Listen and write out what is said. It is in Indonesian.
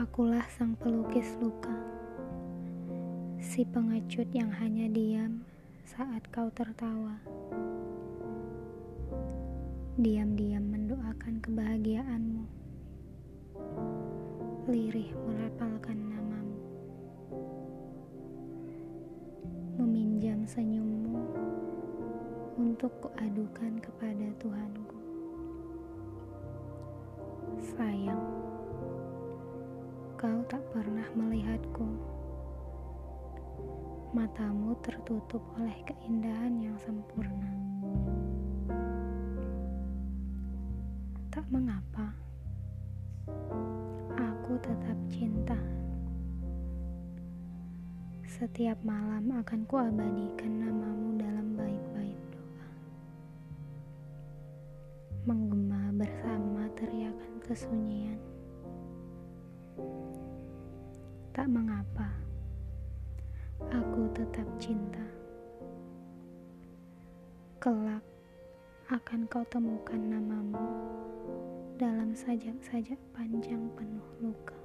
Akulah sang pelukis luka, si pengecut yang hanya diam saat kau tertawa. Diam-diam mendoakan kebahagiaanmu, lirih merapalkan namamu, meminjam senyummu untuk kuadukan kepada Tuhanku. Sayang, kau tak pernah melihatku. Matamu tertutup oleh keindahan yang sempurna. Tak mengapa, aku tetap cinta. Setiap malam akan kuabadikan namamu dalam bait-bait doa. Menggema bersama teriakan kesunyian. Tak mengapa, aku tetap cinta. Kelak akan kau temukan namamu dalam sajak-sajak panjang penuh luka.